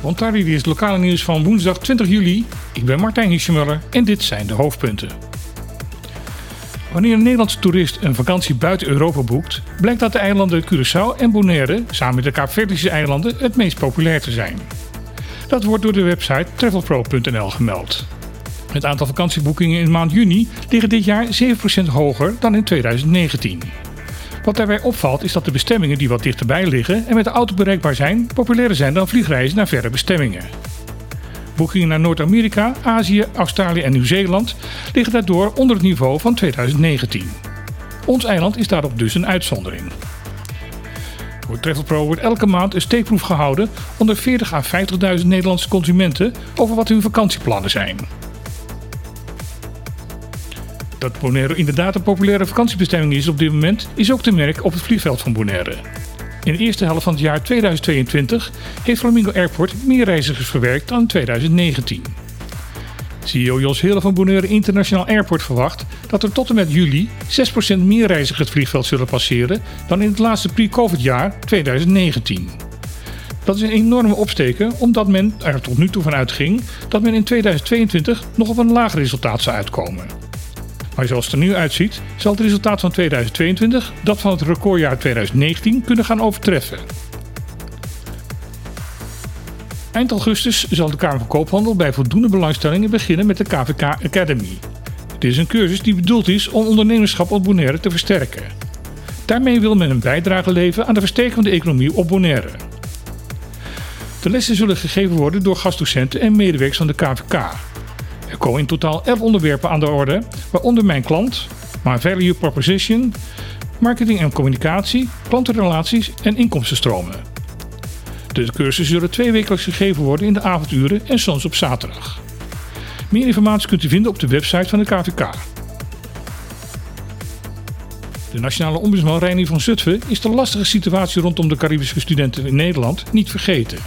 Ontari is het lokale nieuws van woensdag 20 juli. Ik ben Martijn Hischemuller en dit zijn de hoofdpunten. Wanneer een Nederlandse toerist een vakantie buiten Europa boekt, blijkt dat de eilanden Curaçao en Bonaire, samen met de Kaapverdische eilanden, het meest populair te zijn. Dat wordt door de website travelpro.nl gemeld. Het aantal vakantieboekingen in maand juni liggen dit jaar 7% hoger dan in 2019. Wat daarbij opvalt is dat de bestemmingen die wat dichterbij liggen en met de auto bereikbaar zijn, populairder zijn dan vliegreizen naar verre bestemmingen. Boekingen naar Noord-Amerika, Azië, Australië en Nieuw-Zeeland liggen daardoor onder het niveau van 2019. Ons eiland is daarop dus een uitzondering. Voor Travelpro wordt elke maand een steekproef gehouden onder 40 à 50.000 Nederlandse consumenten over wat hun vakantieplannen zijn. Dat Bonaire inderdaad een populaire vakantiebestemming is op dit moment, is ook te merken op het vliegveld van Bonaire. In de eerste helft van het jaar 2022 heeft Flamingo Airport meer reizigers verwerkt dan in 2019. CEO Jos Hille van Bonaire International Airport verwacht dat er tot en met juli 6% meer reizigers het vliegveld zullen passeren dan in het laatste pre-COVID jaar 2019. Dat is een enorme opsteken omdat men er tot nu toe van uitging dat men in 2022 nog op een lager resultaat zou uitkomen. Maar zoals het er nu uitziet, zal het resultaat van 2022 dat van het recordjaar 2019 kunnen gaan overtreffen. Eind augustus zal de Kamer van Koophandel bij voldoende belangstellingen beginnen met de KVK Academy. Dit is een cursus die bedoeld is om ondernemerschap op Bonaire te versterken. Daarmee wil men een bijdrage leveren aan de versterking van de economie op Bonaire. De lessen zullen gegeven worden door gastdocenten en medewerkers van de KVK. Komen in totaal 11 onderwerpen aan de orde, waaronder mijn klant, mijn value proposition, marketing en communicatie, klantenrelaties en inkomstenstromen. De cursussen zullen twee wekelijks gegeven worden in de avonduren en soms op zaterdag. Meer informatie kunt u vinden op de website van de KVK. De nationale ombudsman Reinier van Zutphen is de lastige situatie rondom de Caribische studenten in Nederland niet vergeten.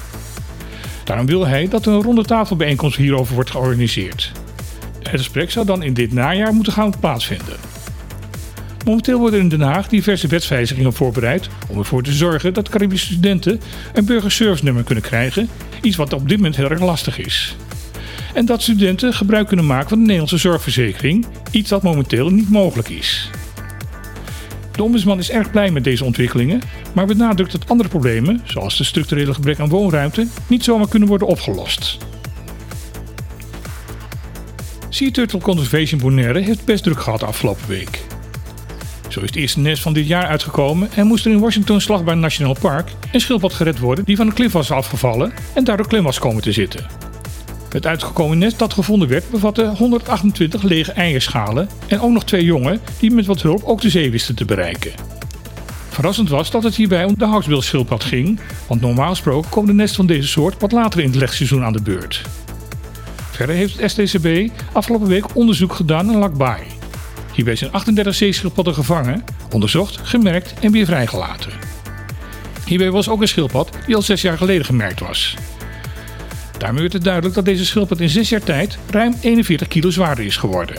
Daarom wil hij dat er een ronde tafelbijeenkomst hierover wordt georganiseerd. Het gesprek zou dan in dit najaar moeten gaan plaatsvinden. Momenteel worden in Den Haag diverse wetswijzigingen voorbereid om ervoor te zorgen dat Caribische studenten een burgerservice nummer kunnen krijgen, iets wat op dit moment heel erg lastig is. En dat studenten gebruik kunnen maken van de Nederlandse zorgverzekering, iets dat momenteel niet mogelijk is. De ombudsman is erg blij met deze ontwikkelingen, maar benadrukt dat andere problemen, zoals de structurele gebrek aan woonruimte, niet zomaar kunnen worden opgelost. Sea Turtle Conservation Bonaire heeft best druk gehad afgelopen week. Zo is het eerste nest van dit jaar uitgekomen en moest er in Washington Slagbaan National Park een schildpad gered worden die van de klif was afgevallen en daardoor klem was komen te zitten. Het uitgekomen nest dat gevonden werd bevatte 128 lege eierschalen en ook nog twee jongen die met wat hulp ook de zee wisten te bereiken. Verrassend was dat het hierbij om de houtsbilschildpad ging, want normaal gesproken komen de nesten van deze soort wat later in het legseizoen aan de beurt. Verder heeft het STCB afgelopen week onderzoek gedaan naar Lakbaai. Hierbij zijn 38 zeeschildpadden gevangen, onderzocht, gemerkt en weer vrijgelaten. Hierbij was ook een schildpad die al zes jaar geleden gemerkt was. Daarmee werd het duidelijk dat deze schildpad in 6 jaar tijd ruim 41 kilo zwaarder is geworden.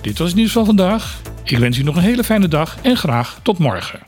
Dit was het nieuws van vandaag. Ik wens u nog een hele fijne dag en graag tot morgen.